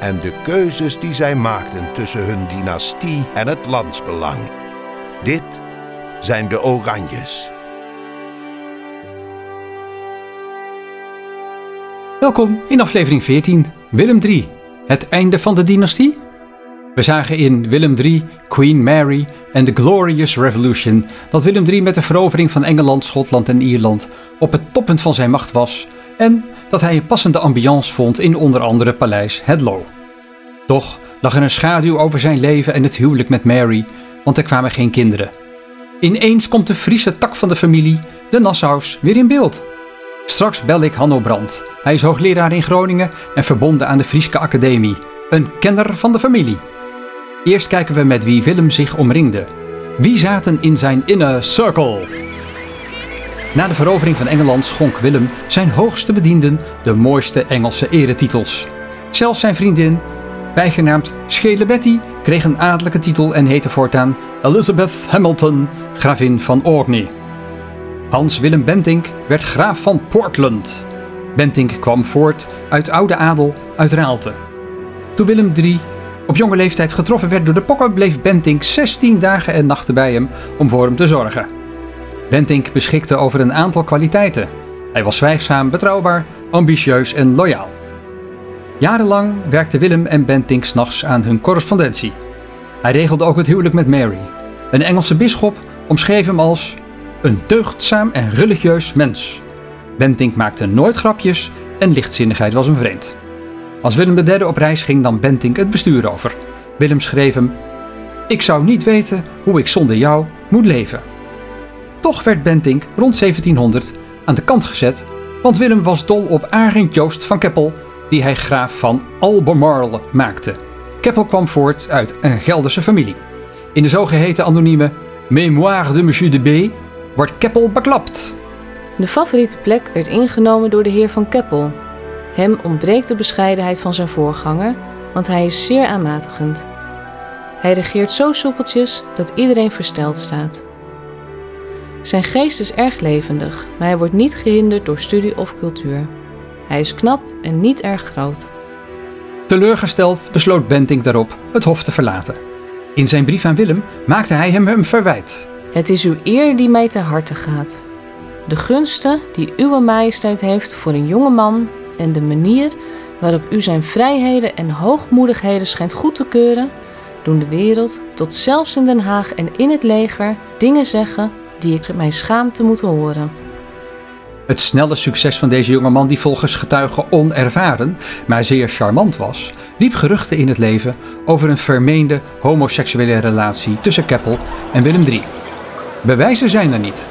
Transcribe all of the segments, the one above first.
En de keuzes die zij maakten tussen hun dynastie en het landsbelang. Dit zijn de Oranjes. Welkom in aflevering 14, Willem III, het einde van de dynastie? We zagen in Willem III, Queen Mary en The Glorious Revolution dat Willem III met de verovering van Engeland, Schotland en Ierland op het toppunt van zijn macht was en dat hij een passende ambiance vond in onder andere paleis Hedlow. Toch lag er een schaduw over zijn leven en het huwelijk met Mary, want er kwamen geen kinderen. Ineens komt de Friese tak van de familie, de Nassaus, weer in beeld. Straks bel ik Hanno Brandt. Hij is hoogleraar in Groningen en verbonden aan de Frieske Academie. Een kenner van de familie. Eerst kijken we met wie Willem zich omringde. Wie zaten in zijn inner circle? Na de verovering van Engeland schonk Willem zijn hoogste bedienden de mooiste Engelse eretitels. Zelfs zijn vriendin, bijgenaamd Schele Betty, kreeg een adellijke titel en heette voortaan Elizabeth Hamilton, gravin van Orkney. Hans Willem Bentinck werd graaf van Portland. Bentinck kwam voort uit oude adel uit Raalte. Toen Willem III op jonge leeftijd getroffen werd door de pokken, bleef Bentinck 16 dagen en nachten bij hem om voor hem te zorgen. Bentinck beschikte over een aantal kwaliteiten. Hij was zwijgzaam, betrouwbaar, ambitieus en loyaal. Jarenlang werkten Willem en Bentinck s'nachts aan hun correspondentie. Hij regelde ook het huwelijk met Mary. Een Engelse bisschop omschreef hem als een deugdzaam en religieus mens. Bentinck maakte nooit grapjes en lichtzinnigheid was hem vreemd. Als Willem III op reis ging, nam Bentinck het bestuur over. Willem schreef hem: Ik zou niet weten hoe ik zonder jou moet leven. Toch werd Bentinck rond 1700 aan de kant gezet, want Willem was dol op Arend Joost van Keppel, die hij graaf van Albemarle maakte. Keppel kwam voort uit een Gelderse familie. In de zogeheten anonieme Mémoire de Monsieur de B wordt Keppel beklapt. De favoriete plek werd ingenomen door de heer van Keppel. Hem ontbreekt de bescheidenheid van zijn voorganger, want hij is zeer aanmatigend. Hij regeert zo soepeltjes dat iedereen versteld staat. Zijn geest is erg levendig, maar hij wordt niet gehinderd door studie of cultuur. Hij is knap en niet erg groot. Teleurgesteld besloot Bentinck daarop het hof te verlaten. In zijn brief aan Willem maakte hij hem een verwijt. Het is uw eer die mij ter harte gaat. De gunsten die uwe majesteit heeft voor een jonge man en de manier waarop u zijn vrijheden en hoogmoedigheden schijnt goed te keuren, doen de wereld, tot zelfs in Den Haag en in het leger, dingen zeggen die ik mij schaam te moeten horen. Het snelle succes van deze jonge man, die volgens getuigen onervaren, maar zeer charmant was, riep geruchten in het leven over een vermeende homoseksuele relatie tussen Keppel en Willem III. Bewijzen zijn er niet.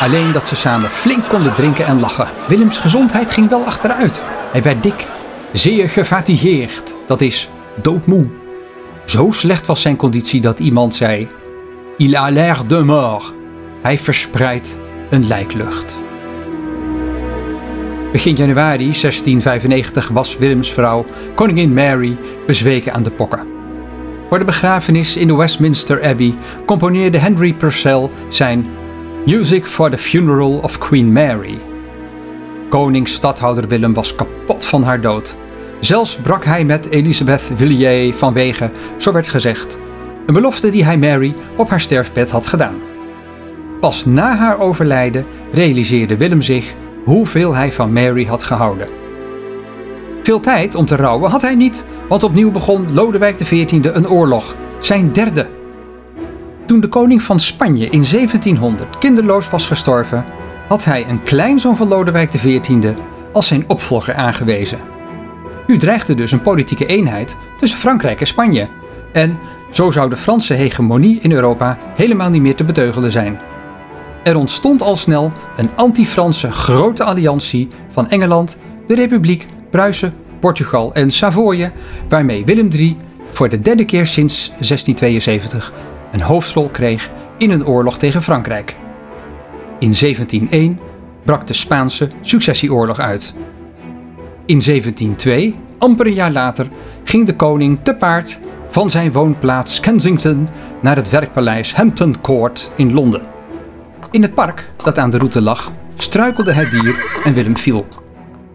Alleen dat ze samen flink konden drinken en lachen. Willems gezondheid ging wel achteruit. Hij werd dik, zeer gefatigeerd, dat is doodmoe. Zo slecht was zijn conditie dat iemand zei: Il a l'air de mort. Hij verspreidt een lijklucht. Begin januari 1695 was Willems vrouw, koningin Mary, bezweken aan de pokken. Voor de begrafenis in de Westminster Abbey componeerde Henry Purcell zijn Music for the Funeral of Queen Mary. Koning-stadhouder Willem was kapot van haar dood. Zelfs brak hij met Elisabeth Villiers vanwege, zo werd gezegd, een belofte die hij Mary op haar sterfbed had gedaan. Pas na haar overlijden realiseerde Willem zich hoeveel hij van Mary had gehouden. Veel tijd om te rouwen had hij niet, want opnieuw begon Lodewijk XIV een oorlog, zijn derde. Toen de koning van Spanje in 1700 kinderloos was gestorven, had hij een kleinzoon van Lodewijk XIV als zijn opvolger aangewezen. Nu dreigde dus een politieke eenheid tussen Frankrijk en Spanje. En zo zou de Franse hegemonie in Europa helemaal niet meer te beteugelen zijn. Er ontstond al snel een anti-Franse grote alliantie van Engeland, de Republiek, Pruisen, Portugal en Savoye, waarmee Willem III voor de derde keer sinds 1672 een hoofdrol kreeg in een oorlog tegen Frankrijk. In 1701 brak de Spaanse successieoorlog uit. In 1702, amper een jaar later, ging de koning te paard van zijn woonplaats Kensington naar het werkpaleis Hampton Court in Londen. In het park dat aan de route lag, struikelde het dier en Willem viel.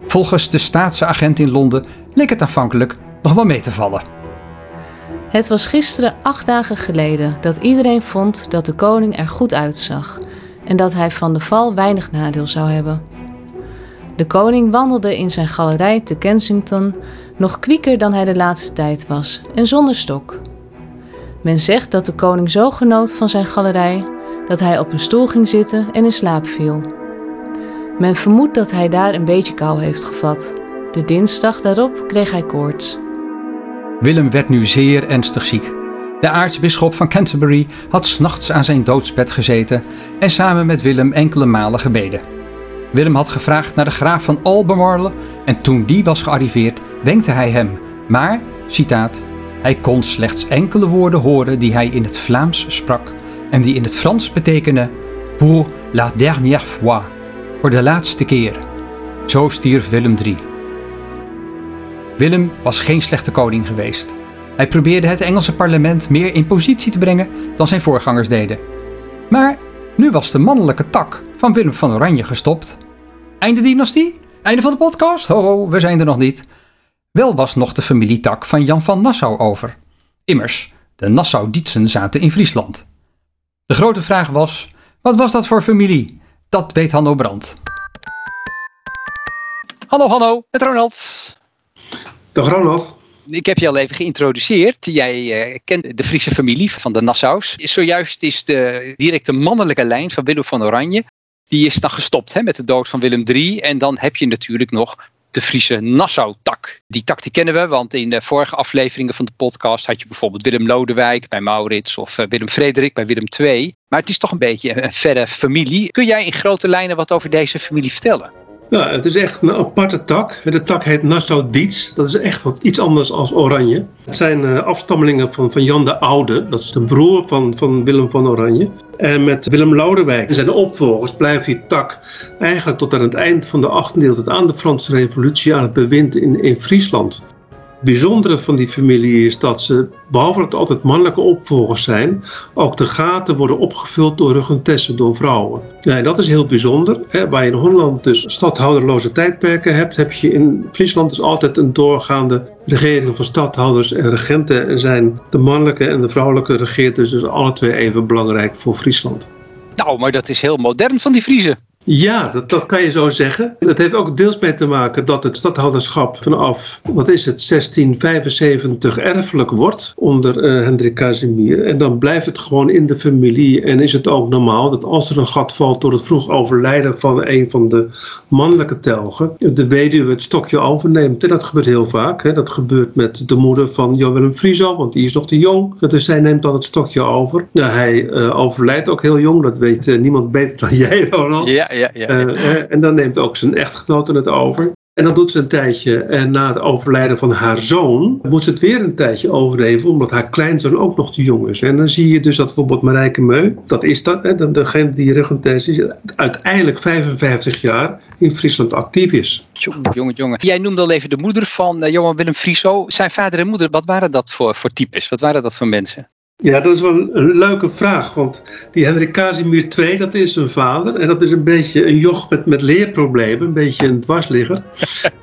Volgens de staatse agent in Londen leek het aanvankelijk nog wel mee te vallen. Het was gisteren acht dagen geleden dat iedereen vond dat de koning er goed uitzag en dat hij van de val weinig nadeel zou hebben. De koning wandelde in zijn galerij te Kensington nog kwieker dan hij de laatste tijd was en zonder stok. Men zegt dat de koning zo genoot van zijn galerij dat hij op een stoel ging zitten en in slaap viel. Men vermoedt dat hij daar een beetje kou heeft gevat. De dinsdag daarop kreeg hij koorts. Willem werd nu zeer ernstig ziek. De aartsbisschop van Canterbury had s'nachts aan zijn doodsbed gezeten en samen met Willem enkele malen gebeden. Willem had gevraagd naar de graaf van Albemarle en toen die was gearriveerd, wenkte hij hem. Maar, citaat, hij kon slechts enkele woorden horen die hij in het Vlaams sprak en die in het Frans betekenen pour la dernière fois, voor de laatste keer. Zo stierf Willem III. Willem was geen slechte koning geweest. Hij probeerde het Engelse parlement meer in positie te brengen dan zijn voorgangers deden. Maar nu was de mannelijke tak van Willem van Oranje gestopt. Einde dynastie? Einde van de podcast? Ho, ho, we zijn er nog niet. Wel was nog de familietak van Jan van Nassau over. Immers, de Nassau-Dietsen zaten in Friesland. De grote vraag was, wat was dat voor familie? Dat weet Hanno Brandt. Hallo Hanno, met Ronald. Dag Ronald. Ik heb je al even geïntroduceerd. Jij uh, kent de Friese familie van de Nassaus. Zojuist is de directe mannelijke lijn van Willem van Oranje. Die is dan gestopt hè, met de dood van Willem III. En dan heb je natuurlijk nog de Friese Nassau-tak. Die tak die kennen we, want in de vorige afleveringen van de podcast had je bijvoorbeeld Willem Lodewijk bij Maurits of uh, Willem Frederik bij Willem II. Maar het is toch een beetje een verre familie. Kun jij in grote lijnen wat over deze familie vertellen? Ja, het is echt een aparte tak. De tak heet Nassau-Dietz. Dat is echt wat iets anders als Oranje. Het zijn uh, afstammelingen van, van Jan de Oude. Dat is de broer van, van Willem van Oranje. En met Willem Lodewijk en zijn opvolgers blijft die tak eigenlijk tot aan het eind van de 18e eeuw, tot aan de Franse Revolutie, aan het bewind in, in Friesland. Bijzondere van die familie is dat ze, behalve dat het altijd mannelijke opvolgers zijn, ook de gaten worden opgevuld door regentessen, door vrouwen. Ja, dat is heel bijzonder. Hè. Waar je in Holland dus stadhouderloze tijdperken hebt, heb je in Friesland dus altijd een doorgaande regering van stadhouders en regenten. En zijn de mannelijke en de vrouwelijke regeerders dus alle twee even belangrijk voor Friesland. Nou, maar dat is heel modern van die Friezen. Ja, dat, dat kan je zo zeggen. Het heeft ook deels mee te maken dat het stadhouderschap vanaf, wat is het, 1675 erfelijk wordt onder uh, Hendrik Casimir. En dan blijft het gewoon in de familie en is het ook normaal dat als er een gat valt door het vroeg overlijden van een van de mannelijke telgen, de weduwe het stokje overneemt. En dat gebeurt heel vaak. Hè. Dat gebeurt met de moeder van Jo Willem Frieso, want die is nog te jong. Dus zij neemt dan het stokje over. Nou, hij uh, overlijdt ook heel jong, dat weet uh, niemand beter dan jij, Ronald. Ja, ja. Uh, en dan neemt ook zijn echtgenote het over. En dan doet ze een tijdje, en na het overlijden van haar zoon, moet ze het weer een tijdje overleven, omdat haar kleinzoon ook nog te jong is. En dan zie je dus dat bijvoorbeeld Marijke Meu, dat is dat, hè, degene die Ruggenthijs is, uiteindelijk 55 jaar in Friesland actief is. Jongen, jongen, jongen. Jij noemde al even de moeder van uh, Johan Willem Frieso. Zijn vader en moeder, wat waren dat voor, voor types? Wat waren dat voor mensen? Ja, dat is wel een leuke vraag, want die Hendrik Casimir II, dat is zijn vader. En dat is een beetje een joch met, met leerproblemen, een beetje een dwarsligger.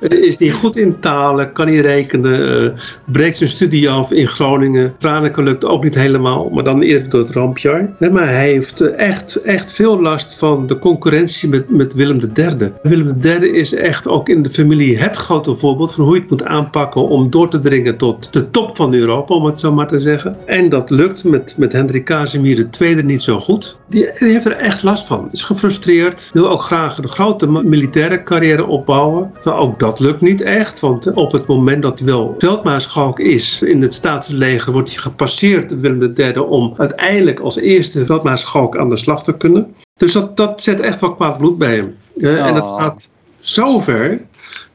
is niet goed in talen, kan niet rekenen, uh, breekt zijn studie af in Groningen. Franeker lukt ook niet helemaal, maar dan eerder door het rampjaar. Nee, maar hij heeft echt, echt veel last van de concurrentie met, met Willem III. Willem III is echt ook in de familie het grote voorbeeld van hoe je het moet aanpakken om door te dringen tot de top van Europa, om het zo maar te zeggen. En dat lukt met, met Hendrik Casimir de tweede niet zo goed. Die, die, heeft er echt last van. Is gefrustreerd. Wil ook graag een grote militaire carrière opbouwen. Maar ook dat lukt niet echt. Want op het moment dat hij wel veldmaarschalk is in het staatsleger, wordt hij gepasseerd Willem III om uiteindelijk als eerste veldmaarschalk aan de slag te kunnen. Dus dat, dat zet echt wel kwaad bloed bij hem. Oh. En dat gaat zo ver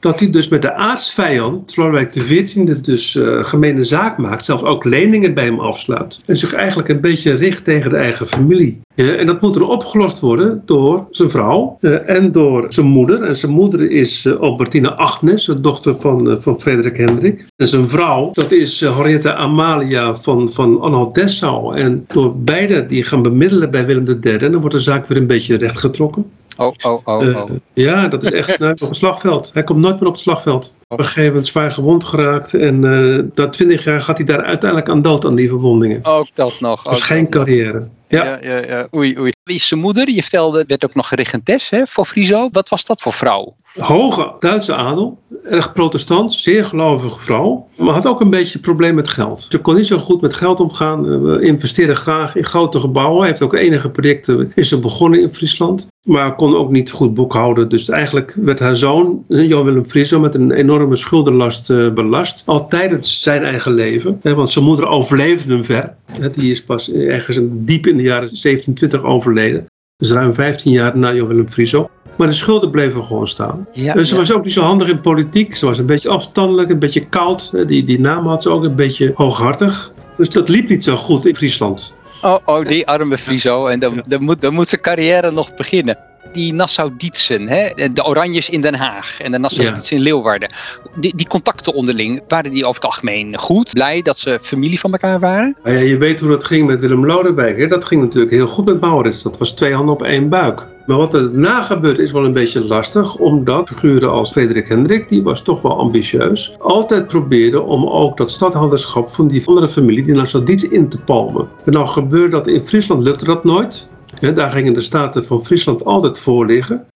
dat hij dus met de aartsvijand, Lodewijk XIV, dus uh, gemene zaak maakt, zelfs ook leningen bij hem afsluit. En zich eigenlijk een beetje richt tegen de eigen familie. En dat moet er opgelost worden door zijn vrouw uh, en door zijn moeder. En zijn moeder is uh, Albertina Agnes, de dochter van, van Frederik Hendrik. En zijn vrouw, dat is Henriette Amalia van, van Anhalt-Dessau. En door beide die gaan bemiddelen bij Willem III, dan wordt de zaak weer een beetje rechtgetrokken. Oh, oh, oh, oh. Uh, ja, dat is echt nou, op het slagveld. Hij komt nooit meer op het slagveld. Op een gegeven moment zwaar gewond geraakt. En uh, dat 20 jaar gaat hij daar uiteindelijk aan dood aan die verwondingen. Ook dat nog. Dat is geen carrière. Ja. Ja, ja, ja. Oei, oei. Wie is zijn moeder? Je vertelde, werd ook nog regentes hè, voor Friso. Wat was dat voor vrouw? Hoge Duitse adel, erg protestant, zeer gelovige vrouw. Maar had ook een beetje probleem met geld. Ze kon niet zo goed met geld omgaan. We investeerden graag in grote gebouwen. Heeft ook enige projecten is ze begonnen in Friesland. Maar kon ook niet goed boekhouden. Dus eigenlijk werd haar zoon, Jan Willem Friso, met een enorme schuldenlast belast. Al tijdens zijn eigen leven. Want zijn moeder overleefde hem ver. Die is pas ergens diep in de jaren 1720 overleden. Dus ruim 15 jaar na Jan Willem Friso. Maar de schulden bleven gewoon staan. Ja, dus ze ja. was ook niet zo handig in politiek. Ze was een beetje afstandelijk, een beetje koud. Die, die naam had ze ook een beetje hooghartig. Dus dat liep niet zo goed in Friesland. Oh, oh die arme Friso. En dan, dan, moet, dan moet zijn carrière nog beginnen. Die Nassau-Dietsen, de Oranjes in Den Haag en de Nassau-Dietsen in Leeuwarden. Die, die, contacten onderling, waren die over het algemeen goed? Blij dat ze familie van elkaar waren? Ja, je weet hoe dat ging met Willem Lodewijk. Hè? Dat ging natuurlijk heel goed met Maurits. Dat was twee handen op één buik. Maar wat er na gebeurt is wel een beetje lastig, omdat figuren als Frederik Hendrik, die was toch wel ambitieus, altijd probeerde om ook dat stadhouderschap van die andere familie, die Nassau-Dietz, in te palmen. En nou gebeurde dat in Friesland, lukte dat nooit. Daar gingen de staten van Friesland altijd voor liggen.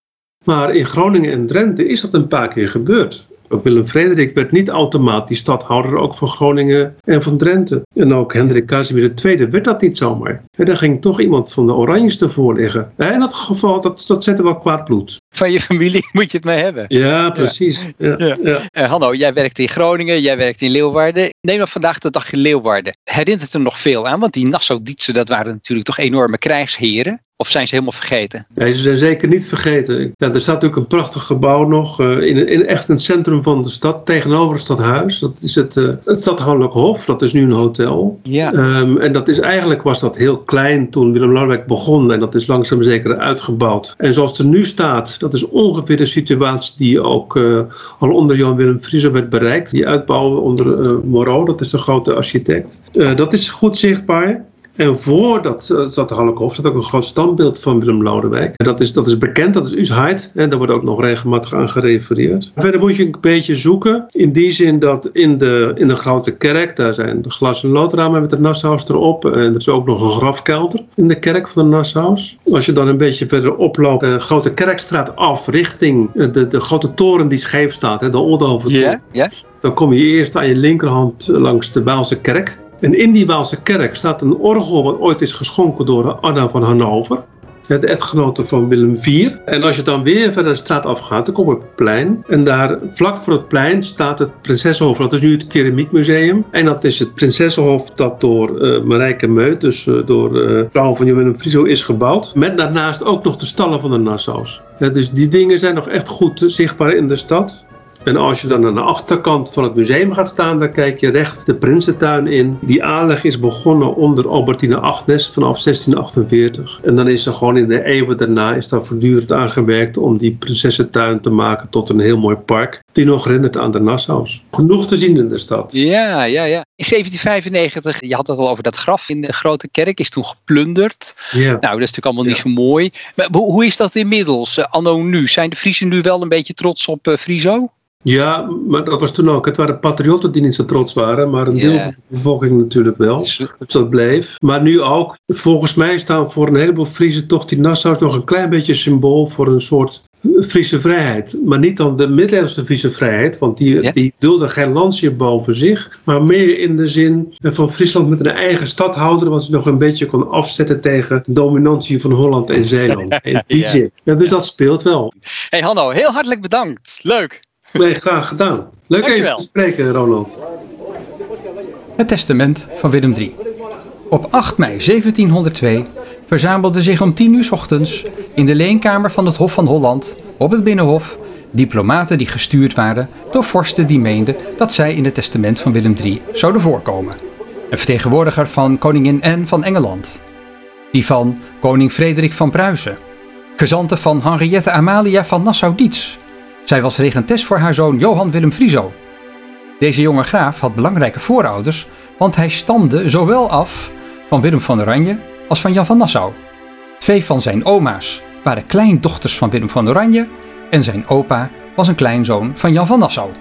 Maar in Groningen en Drenthe is dat een paar keer gebeurd. Ook Willem Frederik werd niet automatisch stadhouder ook van Groningen en van Drenthe. En ook Hendrik Casimir II werd dat niet zomaar. En daar ging toch iemand van de Oranjes ervoor liggen. En in dat geval, dat, dat zette wel kwaad bloed. Van je familie moet je het mee hebben. Ja, precies. Ja. Ja. Ja. Uh, Hanno, jij werkt in Groningen, jij werkt in Leeuwarden. Neem nog vandaag de dag in Leeuwarden. Herinnert het er nog veel aan? Want die Nassau-Dietsen, dat waren natuurlijk toch enorme krijgsheren? Of zijn ze helemaal vergeten? Nee, ze zijn zeker niet vergeten. Ja, er staat natuurlijk een prachtig gebouw nog uh, in, in, echt het centrum van de stad, tegenover het stadhuis. Dat is het, uh, het Stadhoudelijk Hof, dat is nu een hotel. Ja. Um, en dat is eigenlijk was dat heel klein toen Willem Lodewijk begon en dat is langzaam zeker uitgebouwd. En zoals het er nu staat, dat is ongeveer de situatie die ook uh, al onder Jan Willem Frieso werd bereikt. Die uitbouw onder Moreau, dat is de grote architect. dat is goed zichtbaar. En voor dat, dat Hallekoff staat ook een groot standbeeld van Willem Lodewijk. En dat is, dat is bekend, dat is Usheid. En daar wordt ook nog regelmatig aan gerefereerd. Verder moet je een beetje zoeken. In die zin dat in de, in de grote kerk, daar zijn de glas- en loodramen met de Nassau's erop. En er is ook nog een grafkelder in de kerk van de Nassau's. Als je dan een beetje verder oploopt, de grote kerkstraat af richting de, de grote toren die scheef staat, hè, de Oldhoventoren. Ja, ja. Dan kom je eerst aan je linkerhand langs de Waalse kerk. En in die Waalse kerk staat een orgel wat ooit is geschonken door Anna van Hannover. De echtgenote van Willem IV. En als je dan weer verder de straat afgaat, dan kom je op het plein. En daar vlak voor het plein staat het Prinsessenhof. Dat is nu het Keramiekmuseum. En dat is het Prinsessenhof dat door uh, Marijke Meut, dus uh, door uh, vrouw van Willem Frieso, is gebouwd. Met daarnaast ook nog de stallen van de Nassau's. Dus die dingen zijn nog echt goed zichtbaar in de stad. En als je dan aan de achterkant van het museum gaat staan, dan kijk je recht de Prinsentuin in. Die aanleg is begonnen onder Albertine Agnes vanaf 1648. En dan is er gewoon in de eeuwen daarna is daar voortdurend aangewerkt om die Prinsessentuin te maken tot een heel mooi park. Die nog herinnert aan de Nassau's. Genoeg te zien in de stad. Ja, ja, ja. In 1795, je had het al over dat graf in de grote kerk, is toen geplunderd. Ja. Nou, dat is natuurlijk allemaal niet zo mooi. Maar hoe is dat inmiddels, anno nu? Zijn de Friesen nu wel een beetje trots op uh, Friso? Ja, maar dat was toen ook. Het waren patriotten die niet zo trots waren, maar een deel yeah. van de bevolking natuurlijk wel. Dus dat bleef. Maar nu ook, volgens mij staan voor een heleboel Friesen toch die Nassau's nog een klein beetje symbool voor een soort Friese vrijheid. Maar niet dan de middeleeuwse Friese vrijheid, want die, die dulde geen landje boven zich. Maar meer in de zin van Friesland met een eigen stadhouder, wat ze nog een beetje kon afzetten tegen de dominantie van Holland en Zeeland. In die Ja. zin. Ja, dus dat speelt wel. Hey Hanno, heel hartelijk bedankt. Leuk. Nee, graag gedaan. Leuk Dankjewel. even te spreken, Ronald. Het testament van Willem III. Op 8 mei 1702 verzamelde zich om 10 uur 's ochtends in de leenkamer van het Hof van Holland op het Binnenhof Diplomaten die gestuurd waren door vorsten die meenden dat zij in het testament van Willem III zouden voorkomen. Een vertegenwoordiger van koningin Anne van Engeland. Die van koning Frederik van Pruisen. Gezanten van Henriette Amalia van Nassau-Dietz. Zij was regentes voor haar zoon Johan Willem Frieso. Deze jonge graaf had belangrijke voorouders, want hij stamde zowel af van Willem van Oranje als van Jan van Nassau. Twee van zijn oma's waren kleindochters van Willem van Oranje en zijn opa was een kleinzoon van Jan van Nassau.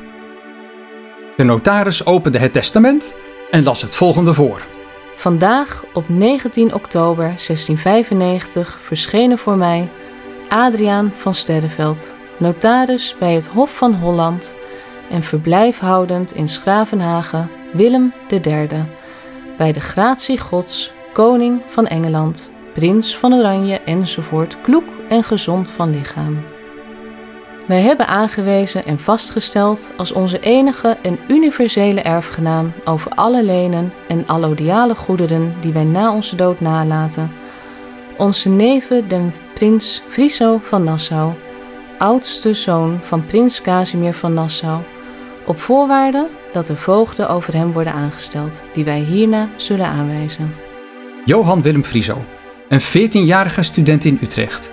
De notaris opende het testament en las het volgende voor. Vandaag, op 19 oktober 1695, verschenen voor mij Adriaan van Sterreveld, notaris bij het Hof van Holland en verblijfhoudend in Schravenhagen, Willem III, bij de gratie Gods, koning van Engeland, prins van Oranje enzovoort, kloek en gezond van lichaam. Wij hebben aangewezen en vastgesteld als onze enige en universele erfgenaam over alle lenen en allodiale goederen die wij na onze dood nalaten, onze neven den prins Friso van Nassau, oudste zoon van prins Casimir van Nassau, op voorwaarde dat er voogden over hem worden aangesteld, die wij hierna zullen aanwijzen. Johan Willem Frieso, een 14-jarige student in Utrecht,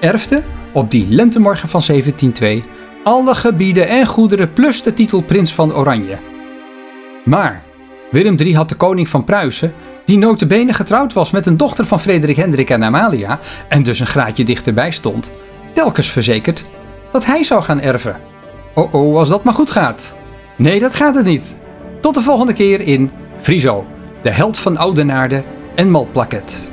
erfde op die lentemorgen van 1702 alle gebieden en goederen plus de titel prins van Oranje. Maar Willem III had de koning van Pruisen, die notabene getrouwd was met een dochter van Frederik Hendrik en Amalia en dus een graadje dichterbij stond, telkens verzekerd dat hij zou gaan erven. Oh oh, als dat maar goed gaat. Nee, dat gaat het niet. Tot de volgende keer in Friso, de held van Oudenaarde en Malplaket.